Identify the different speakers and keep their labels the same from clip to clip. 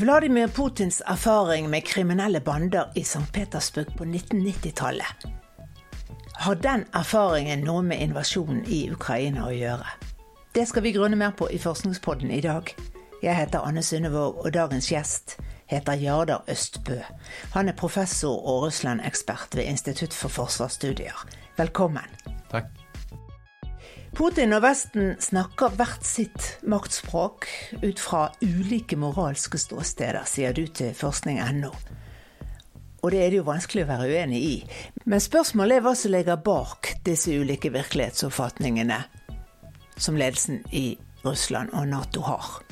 Speaker 1: Vladimir Putins erfaring med kriminelle bander i St. Petersburg på 1990-tallet. Har den erfaringen noe med invasjonen i Ukraina å gjøre? Det skal vi grunne mer på i Forskningspodden i dag. Jeg heter Anne Synnevåg, og dagens gjest heter Jardar Østbø. Han er professor og Russland-ekspert ved Institutt for forsvarsstudier. Velkommen.
Speaker 2: Takk.
Speaker 1: Putin og Vesten snakker hvert sitt maktspråk ut fra ulike moralske ståsteder, sier du til forskning.no. Og det er det jo vanskelig å være uenig i. Men spørsmålet er hva som ligger bak disse ulike virkelighetsoppfatningene som ledelsen i Russland og Nato har.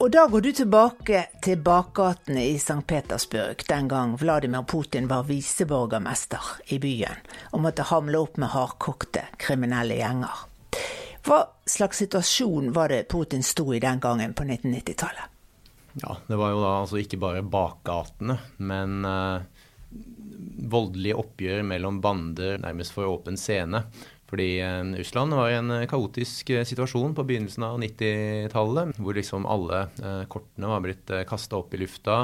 Speaker 1: Og da går du tilbake til bakgatene i St. Petersburg den gang Vladimir Putin var viseborgermester i byen og måtte hamle opp med hardkokte kriminelle gjenger. Hva slags situasjon var det Putin sto i den gangen på 1990-tallet?
Speaker 2: Ja, det var jo da altså ikke bare bakgatene, men uh, voldelige oppgjør mellom bander nærmest for åpen scene. Fordi eh, Russland var i en eh, kaotisk eh, situasjon på begynnelsen av 90-tallet, hvor liksom alle kortene var blitt kasta opp i lufta.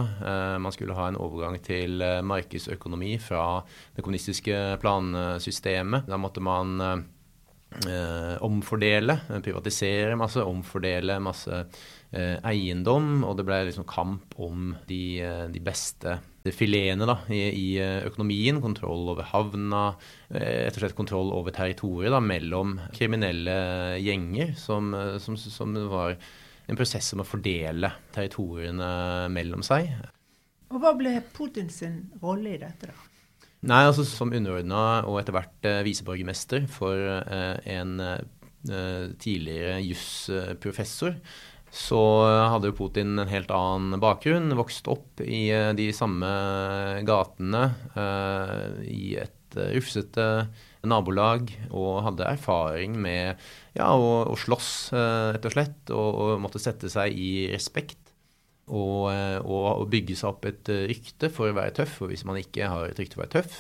Speaker 2: man skulle ha en overgang til markedsøkonomi fra det kommunistiske plansystemet. Da måtte man omfordele, privatisere masse, omfordele masse eiendom, og det ble liksom kamp om de, de beste filetene da, i, i, eh, økonomien. Kontroll over havna, eh, rett og slett kontroll over territoriet da, mellom kriminelle gjenger, som, eh, som, som, var en prosess om å fordele territoriene mellom seg.
Speaker 1: Og Hva ble Putins rolle i dette, da?
Speaker 2: Nei, altså Som underordna og etter hvert eh, viseborgermester for eh, en eh, tidligere jusprofessor, så hadde jo Putin en helt annen bakgrunn. Vokst opp i eh, de samme gatene uh, i et uh, rufsete nabolag og hadde erfaring med ja, å, å slåss, rett og slett, og, og, måtte sette seg i respekt. Og, og, og, bygge seg opp et rykte for å være tøff. Og hvis man ikke har et rykte for å være tøff,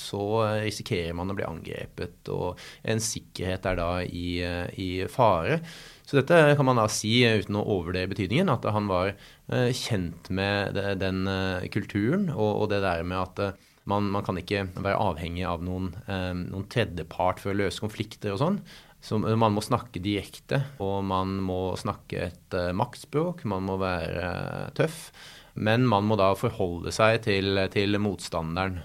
Speaker 2: så risikerer man å bli angrepet. Og en sikkerhet er da i, i fare. Så dette kan man da si uten å overvurdere betydningen, at han var eh, kjent med den eh, kulturen og det der med at eh, man, man kan ikke være avhengig av noen, noen tredjepart for å løse konflikter og sånn. Så man må snakke direkte, og man må snakke et maktspråk. Man må være tøff. Men man må da forholde seg til, til motstanderen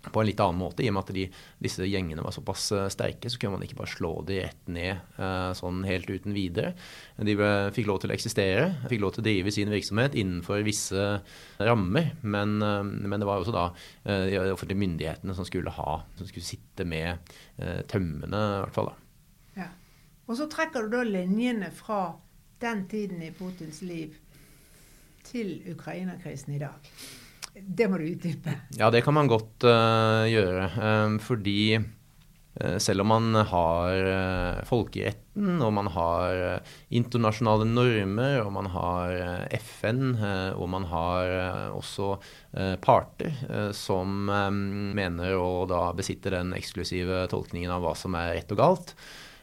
Speaker 2: på en litt annen måte. I og med at de, disse gjengene var såpass uh, sterke, så kunne man ikke bare slå de rett ned sånn helt uten videre. De fikk lov til å eksistere, fikk lov til å drive sin virksomhet innenfor visse rammer. Men, men det var også da de offentlige myndighetene som skulle ha, som skulle sitte med tømmene, i hvert fall. da.
Speaker 1: Ja. Og så trekker du da linjene fra den tiden i Putins liv til Ukraina-krisen i dag. Det må du utdype.
Speaker 2: Ja, det kan man godt uh, gjøre. Um, fordi uh, selv om man har uh, folkeretten, og man har internasjonale normer, og man har FN, og man har også parter som um, mener å da besitte den eksklusive tolkningen av hva som er rett og galt,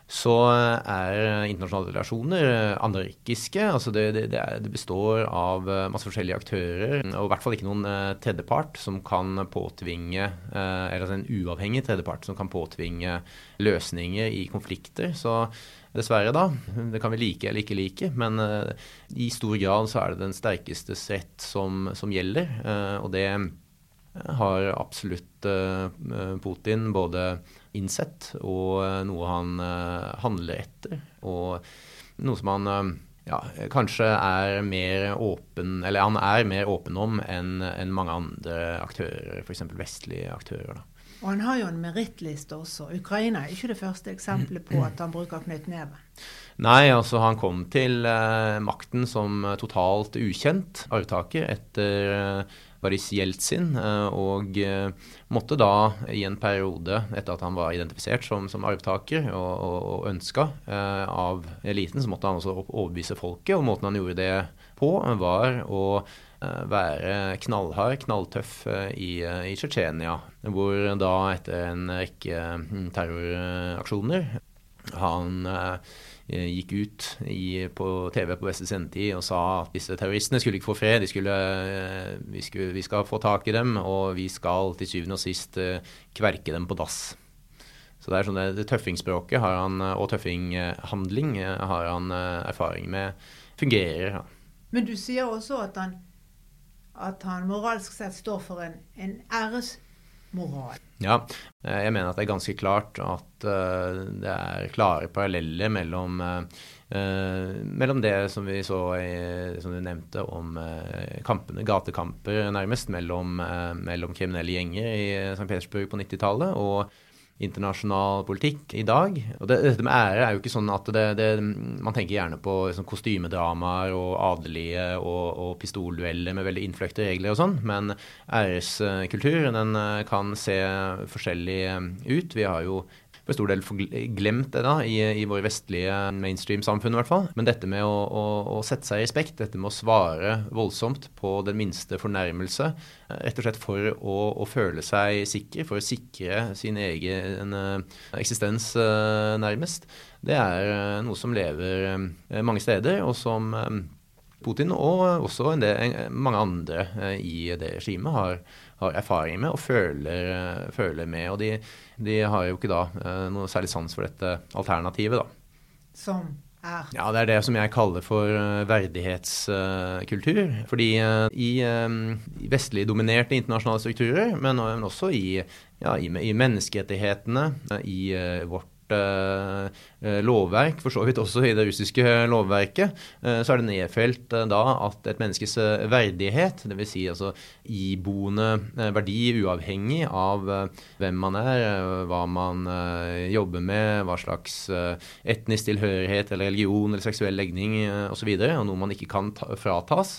Speaker 2: så er internasjonale relasjoner anarkiske. Altså det, det, det, består av eh, masse forskjellige aktører, og i hvert fall ikke noen eh, tredjepart som kan påtvinge eh, Eller altså en uavhengig tredjepart som kan påtvinge løsninger i konflikter. Så dessverre, da. Det kan vi like eller ikke like, men i stor grad så er det den sterkestes rett som, som gjelder. og det har absolutt Putin både innsett, og eh, noe han eh, handler etter. Og noe som han eh, ja, kanskje er mer åpen Eller han er mer åpen om enn en mange andre aktører, f.eks. vestlige aktører. da.
Speaker 1: Og han har jo en merittliste også. Ukraina er ikke det første eksempelet på at han bruker knyttneven.
Speaker 2: Nei, altså han kom til makten som totalt ukjent arvtaker etter Boris Jeltsin, eh, og eh, måtte da i en periode, etter at han var identifisert som, som arvtaker og, og, og ønska eh, av eliten, så måtte han også overbevise folket. Og måten han gjorde det på, var å være knallhard, knalltøff i, i Tsjetsjenia. Hvor da etter en rekke hm, terroraksjoner Han gikk ut i, på TV på beste sendetid og sa at disse terroristene skulle ikke få fred. Skulle, vi, skulle, vi, skal få tak i dem, og vi skal til syvende og sist kverke dem på dass. Så det er sånn det, det tøffingspråket han, og tøffinghandling har han erfaring med fungerer.
Speaker 1: Men du sier også at han, at han moralsk sett står for en, en æresmoral.
Speaker 2: Ja, jeg mener at det er ganske klart at uh, det er klare paralleller mellom, uh, mellom det som vi så i, som du nevnte om kampene, gatekamper nærmest, mellom, mellom kriminelle gjenger i St. Petersburg på 90-tallet, og internasjonal politikk i dag. Og det, dette med ære er jo ikke sånn at det, det, Man tenker gjerne på liksom, kostymedramaer og adelige og, og pistoldueller med veldig innfløkte regler og sånn, men æreskultur den kan se forskjellig ut. Vi har jo for stor del glemt det da, i, i vår vestlige mainstream-samfunn i hvert fall. Men dette med å, å, å, sette seg i respekt, dette med å svare voldsomt på den minste fornærmelse, eh, rett og slett for å, å føle seg sikker, for å sikre sin egen uh, eksistens uh, nærmest, det er noe som lever mange steder, og som Putin og også en del, mange andre i det regimet har har erfaring med og føler, eh, føler med. Og de, de, har jo ikke da eh, noe særlig sans for dette alternativet, da.
Speaker 1: Som er?
Speaker 2: Ja, det er det som jeg kaller for eh, verdighetskultur. Fordi i, i vestlig dominerte internasjonale strukturer, men også i, ja, i, i menneskerettighetene, i vårt Eh, eh, lovverk, for så vidt også i det russiske lovverket, eh, så er det nedfelt da at et menneskes verdighet, dvs. Si altså iboende verdi uavhengig av hvem man er, hva man jobber med, hva slags etnisk tilhørighet eller religion eller seksuell legning osv., og, så videre, og noe man ikke kan fratas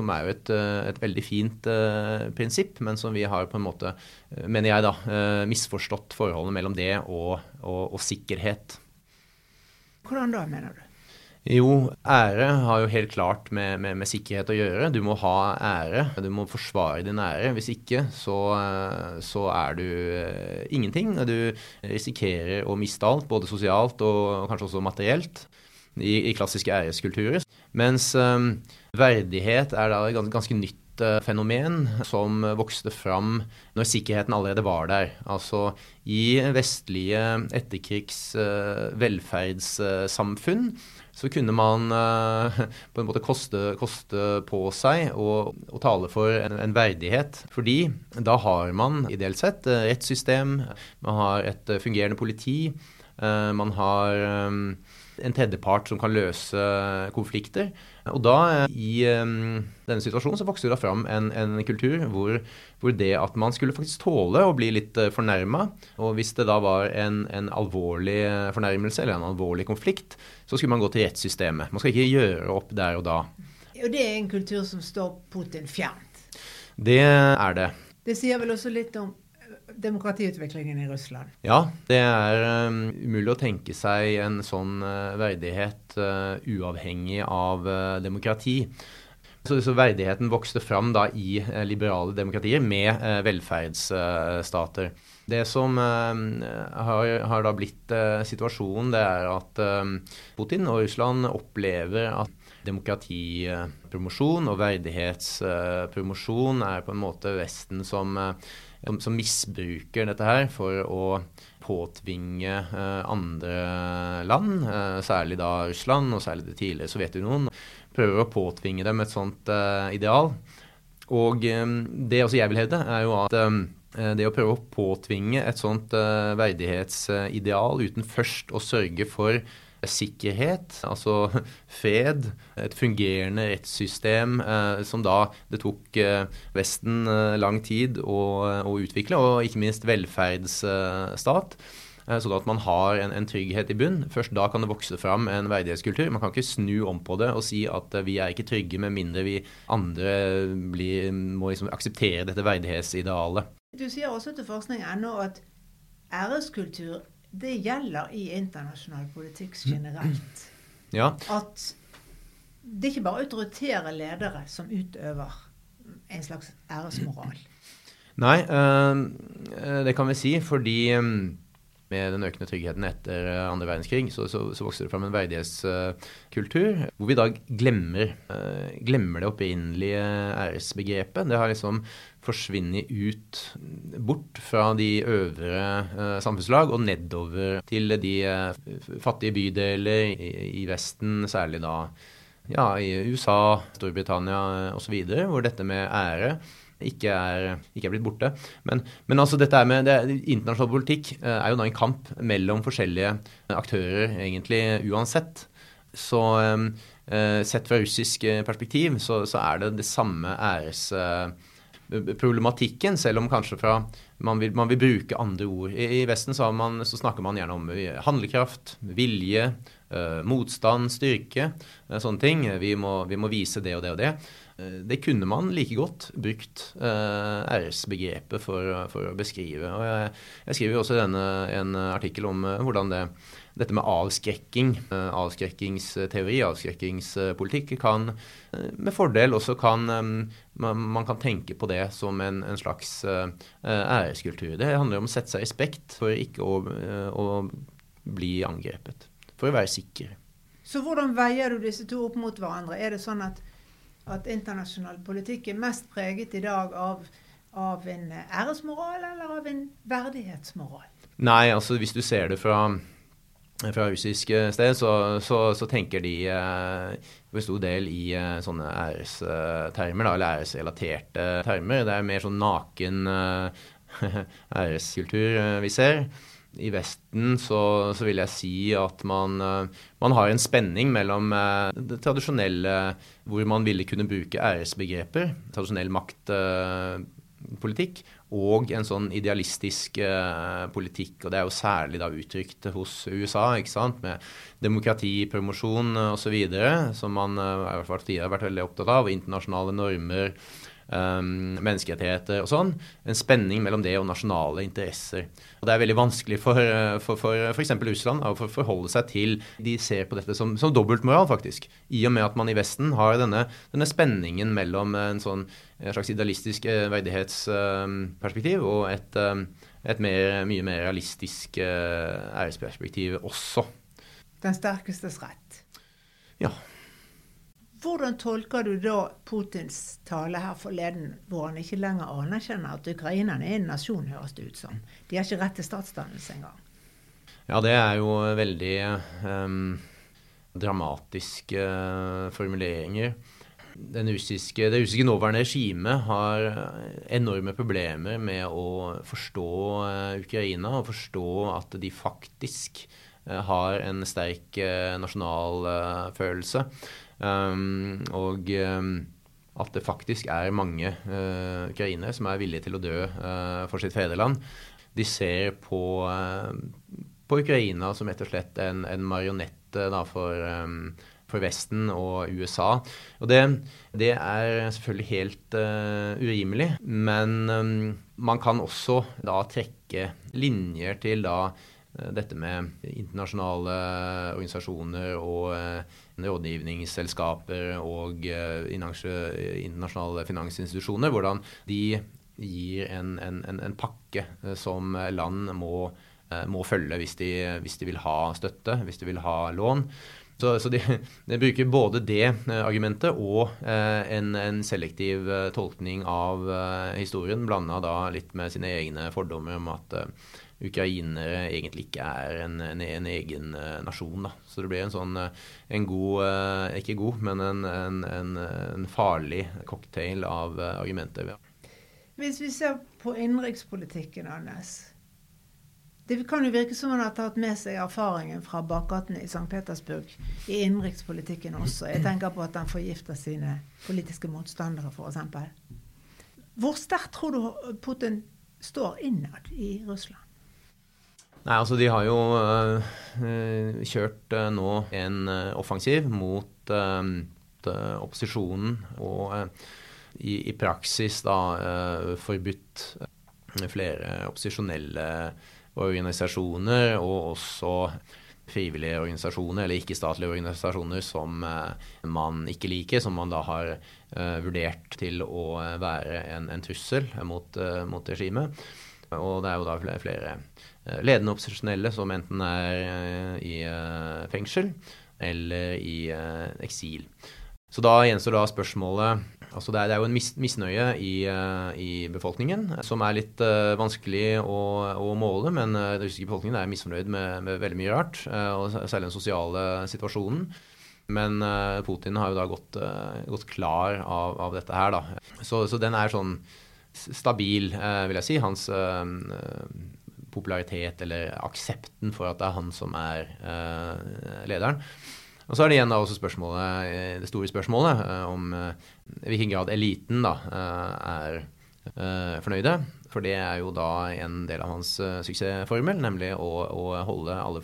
Speaker 2: som er jo et, eh, et veldig fint uh, prinsipp, men som vi har på en måte, uh, mener jeg da, uh, misforstått forholdet mellom det og, og, og, sikkerhet.
Speaker 1: Hvordan da, mener du?
Speaker 2: Jo, ære har jo helt klart med, med, med, sikkerhet å gjøre. Du må ha ære. Du må forsvare din ære. Hvis ikke, så, så er du ingenting. Du risikerer å miste alt, både sosialt og kanskje også materielt, i, i klassiske æreskulturer. Mens um, verdighet er da et ganske, ganske nytt uh, fenomen som vokste fram når sikkerheten allerede var der. Altså i vestlige etterkrigs uh, velferdssamfunn så kunne man uh, på en måte koste, koste på seg å, tale for en, en, verdighet. Fordi da har man ideelt sett rettssystem, man har et fungerende politi, man har um, en tredjepart som kan løse konflikter. Og da, i um, denne situasjonen, så vokste det da fram en, en kultur hvor, hvor, det at man skulle faktisk tåle å bli litt uh, eh, fornærma, og hvis det da var en, en, alvorlig fornærmelse eller en alvorlig konflikt, så skulle man gå til rettssystemet. Man skal ikke gjøre opp der og da.
Speaker 1: Og det er en kultur som står Putin fjernt?
Speaker 2: Det er det.
Speaker 1: Det sier vel også litt om demokratiutviklingen i Russland?
Speaker 2: Ja, det er um, umulig å tenke seg en sånn uh, verdighet uh, uavhengig av uh, demokrati. Så, så, verdigheten vokste fram da i liberale demokratier med velferdsstater. Det som har, har, da blitt situasjonen, det er at Putin og Russland opplever at demokratipromosjon og verdighetspromosjon er på en måte Vesten som som, som, misbruker dette her for å påtvinge eh, andre land, eh, særlig da Russland og særlig det tidligere Sovjetunionen, prøver å påtvinge dem et sånt eh, ideal. Og det også jeg vil hevde, er jo at det å prøve å påtvinge et sånt verdighetsideal uten først å sørge for sikkerhet, altså fred, et fungerende rettssystem eh, som da det tok eh, Vesten eh, lang tid å, å, utvikle, og ikke minst velferdsstat. Sånn at man har en, en, trygghet i bunn. Først da kan det vokse fram en verdighetskultur. Man kan ikke snu om på det og si at vi er ikke trygge med mindre vi andre blir, må liksom akseptere dette verdighetsidealet.
Speaker 1: Du sier også til forskning.no at æreskultur det gjelder i internasjonal politikk generelt.
Speaker 2: Ja.
Speaker 1: At det er ikke bare autoritære ledere som utøver en slags æresmoral.
Speaker 2: Nei, øh, det kan vi si, fordi øh, med den økende tryggheten etter eh, andre verdenskrig, så, så, så vokste det fram en verdighetskultur hvor vi i dag glemmer, glemmer det opprinnelige æresbegrepet. Det har liksom forsvunnet ut, bort fra de øvre uh, samfunnslag og nedover til de uh, fattige bydeler i, i Vesten, særlig da ja, i USA, Storbritannia osv., hvor dette med ære ikke er, ikke er blitt borte. Men, men, altså dette med det, internasjonal politikk eh, er jo da en kamp mellom forskjellige aktører, egentlig uansett. Så eh, eh sett fra russisk perspektiv så, så, er det det samme æresproblematikken, selv om kanskje fra man vil, man vil bruke andre ord. I, i Vesten så, man, så, snakker man gjerne om handlekraft, vilje, eh, motstand, styrke, eh, sånne ting. Vi må, vi må vise det og det og det. Eh, det kunne man like godt brukt eh, æresbegrepet for, for, å beskrive. Og jeg, jeg skriver jo også denne, en artikkel om eh, hvordan det, dette med avskrekking, avskrekkingsteori, avskrekkingspolitikk, kan med fordel også kan Man kan tenke på det som en, en slags æreskultur. Det handler om å sette seg i respekt for ikke å, å bli angrepet. For å være sikker.
Speaker 1: Så hvordan veier du disse to opp mot hverandre? Er det sånn at at internasjonal politikk er mest preget i dag av, av en æresmoral eller av en verdighetsmoral?
Speaker 2: Nei, altså hvis du ser det fra, fra russisk sted, så, så, så tenker de eh, for stor del i eh, sånne ærestermer, da, eller æresrelaterte termer. Det er mer sånn naken eh, æreskultur eh, vi ser i Vesten så, så, vil jeg si at man, eh, man, har en spenning mellom eh, det tradisjonelle, hvor man ville kunne bruke æresbegreper, tradisjonell maktpolitikk, og en sånn idealistisk politikk. Og det er jo særlig da uttrykt hos USA, ikke sant, med demokratipromosjon osv., som man i hvert fall har vært veldig opptatt av, internasjonale normer um, menneskerettigheter og sånn. En spenning mellom det og nasjonale interesser. Og Det er veldig vanskelig for, f.eks. for, for for Russland å for forholde seg til De ser på dette som, som dobbeltmoral, faktisk. I og med at man i Vesten har denne, denne spenningen mellom en sånn en slags idealistisk eh, verdighetsperspektiv og et, eh, et mer, mye mer realistisk æresperspektiv også.
Speaker 1: Den sterkestes rett.
Speaker 2: Ja.
Speaker 1: Hvordan tolker du da Putins tale her forleden, hvor han ikke lenger anerkjenner at ukrainerne er en nasjon, høres det ut som? De har ikke rett til statsdannelse engang.
Speaker 2: Ja, det er jo veldig um, dramatiske uh, formuleringer. Russiske, det russiske nåværende regimet har enorme problemer med å forstå uh, Ukraina og forstå at de faktisk har en sterk nasjonal følelse. Um, og um, at det faktisk er mange uh, ukrainere som er villige til å dø uh, for sitt fedreland. De ser på, uh, på Ukraina som rett og slett en, en marionette for, um, for, Vesten og USA. Og det, det er selvfølgelig helt urimelig, men man kan også da trekke linjer til da dette med internasjonale organisasjoner og rådgivningsselskaper og eh, internasjonale finansinstitusjoner, hvordan de gir en, en, en pakke eh, som land må, eh, må følge hvis de, hvis de, vil ha støtte, hvis de vil ha lån. Så, så de, de, bruker både det argumentet og eh, en, en, selektiv tolkning av eh, historien, blanda da litt med sine egne fordommer om at eh, ukrainere egentlig ikke er en, en, en egen uh, nasjon. Da. Så det blir en sånn uh, en god uh, Ikke god, men en, en farlig cocktail av argumenter.
Speaker 1: Hvis vi ser på innenrikspolitikken, Anders. Det kan jo virke som han har tatt med seg erfaringen fra bakgatene i St. Petersburg i innenrikspolitikken også. Jeg tenker på at han forgifter sine politiske motstandere, f.eks. Hvor sterkt tror du Putin står innad i Russland?
Speaker 2: Nei, altså De har jo øh, kjørt øh, nå en øh, offensiv mot opposisjonen og i, i, praksis da forbudt flere opposisjonelle organisasjoner og også frivillige organisasjoner eller ikke-statlige organisasjoner som man ikke liker, som man da har vurdert til å være en, en trussel mot, mot regimet. Og det er jo da flere, flere ledende opposisjonelle som enten er i fengsel eller i eksil. Så da gjenstår da spørsmålet Altså det, er, jo en mis, misnøye i, i, befolkningen som er litt vanskelig å, å, måle, men uh, den russiske befolkningen er misfornøyd med, med veldig mye rart, og særlig den sosiale situasjonen. Men Putin har jo da gått, gått klar av, av, dette her, da. Så, så, den er sånn stabil, vil jeg si. Hans popularitet eller aksepten for at det er han som er lederen. Og så er det igjen da også spørsmålet, eh, det store spørsmålet eh, om i hvilken grad eliten da er fornøyde. For det er jo da en del av hans suksessformel, nemlig å, å holde alle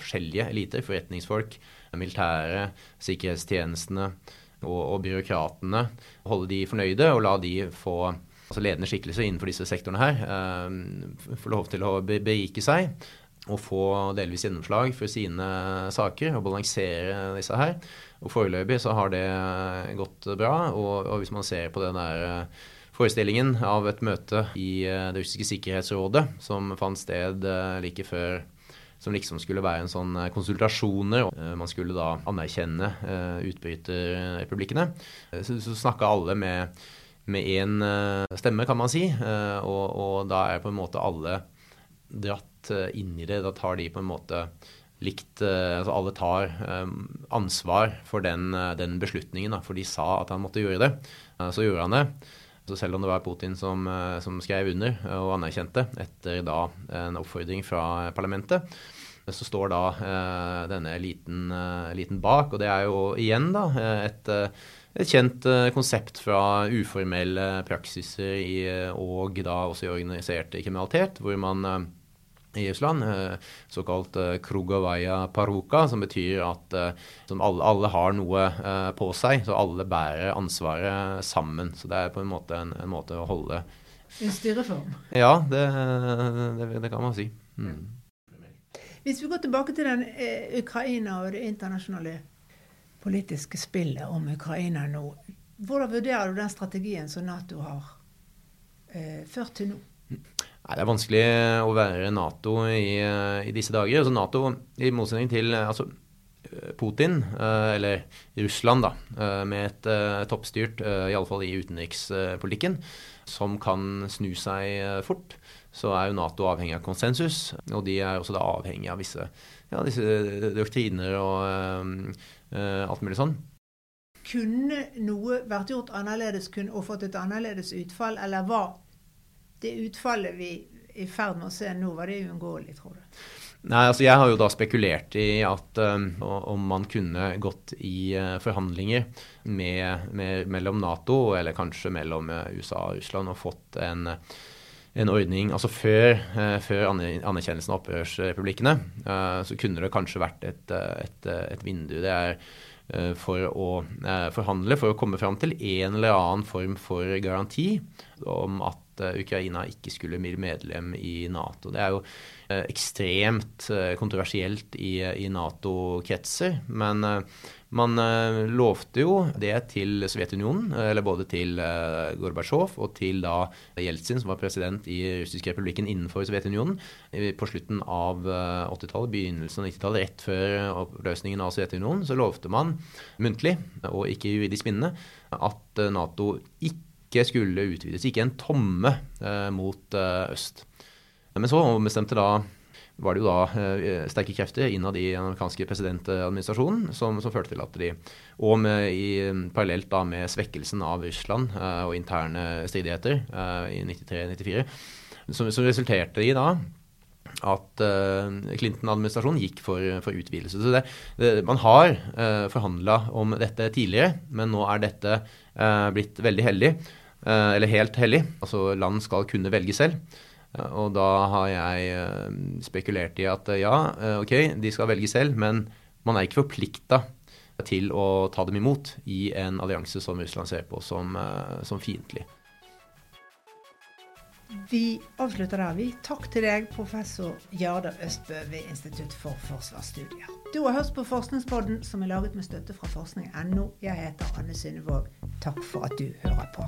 Speaker 2: forskjellige eliter, forretningsfolk, militære, sikkerhetstjenestene og, og byråkratene, holde de fornøyde og la de få altså ledende skikkelser innenfor disse sektorene her, får lov til å berike seg og få delvis gjennomslag for sine saker og balansere disse her. Og Foreløpig så har det gått bra. Og, og hvis man ser på den der eh, forestillingen av et møte i eh, det russiske sikkerhetsrådet som fant sted eh, like før som liksom skulle være en sånn konsultasjoner. Man skulle da anerkjenne utbryterrepublikkene. Så, så snakka alle med med én stemme, kan man si. Og, og da er på en måte alle dratt eh, inn i det. Da tar de på en måte likt eh, altså Alle tar eh, ansvar for den, den beslutningen, da, for de sa at han måtte gjøre det. Så gjorde han det. Så selv om det var Putin som, som skrev under og anerkjente etter da en oppfordring fra parlamentet, så står da eh, denne eliten, eh, eliten, bak. Og det er jo igjen da et, et kjent eh, konsept fra uformelle praksiser i, og da også i organisert kriminalitet, hvor man i Russland, eh, såkalt eh, krugavaya paruka, som betyr at eh, som alle, alle, har noe på seg, så alle bærer ansvaret sammen. Så det er på en måte en, en måte å holde
Speaker 1: En styreform?
Speaker 2: Ja, det, det, det kan man si. Mm.
Speaker 1: Hvis vi går tilbake til den eh, Ukraina og det internasjonale politiske spillet om Ukraina nå, hvordan vurderer du den strategien som Nato har eh, ført til nå?
Speaker 2: Nei, Det er vanskelig å være Nato i, i disse dager. Altså Nato, i motsetning til altså, Putin, eh, eller Russland, da, eh, med et toppstyrt, iallfall i utenrikspolitikken, som kan snu seg fort, så er jo Nato avhengig av konsensus. Og de er også da avhengig av visse, ja, disse doktriner og uh, alt mulig sånn.
Speaker 1: Kunne noe vært gjort annerledes og fått et annerledes utfall, eller var det utfallet vi i ferd med å se nå, var det uunngåelig, tror du?
Speaker 2: Nei, altså Jeg har jo da spekulert i at um, om man kunne gått i uh, forhandlinger med, med, mellom Nato, eller kanskje mellom uh, USA og Russland, og fått en, en ordning altså Før, uh, før anerkjennelsen av opprørsrepublikkene, så kunne det kanskje vært et, et, et vindu. Det er for å forhandle, for å komme fram til en eller annen form for garanti om at Eh, Ukraina ikke skulle bli medlem i Nato. Det er jo eh, ekstremt eh, kontroversielt i, i Nato-kretser. Men man lovte jo det til Sovjetunionen, eller både til Gorbatsjov og til da Jeltsin, som var president i russiske republikken innenfor Sovjetunionen, på slutten av 80-tallet, begynnelsen av 90-tallet, rett før oppløsningen av Sovjetunionen, så lovte man muntlig, og ikke juridisk bindende, at Nato ikke skulle utvides. Ikke en tomme eh, mot eh, øst. Men så bestemte da var det jo da eh, sterke krefter innad i den amerikanske presidentadministrasjonen som, som, førte til at de Og med, i, parallelt da med svekkelsen av Russland eh, og interne stridigheter eh, i 93-94, som, som, resulterte i da at uh, Clinton-administrasjonen gikk for, for, utvidelse. Så det, det, Man har uh, forhandla om dette tidligere, men nå er dette blitt veldig heldig. Eh, eller helt hellig. Altså land skal kunne velge selv. Eh, og da har jeg eh, spekulert i at ja, ok, de skal velge selv, men man er ikke forplikta til å ta dem imot i en allianse som Russland ser på som, som fiendtlig.
Speaker 1: Vi avslutter der, vi. Takk til deg, professor Jarda Østbø ved Institutt for forsvarsstudier. Du har hørt på Forskningspodden, som er laget med støtte fra forskning.no. Jeg heter Anne Synnevåg. Takk for at du hører på.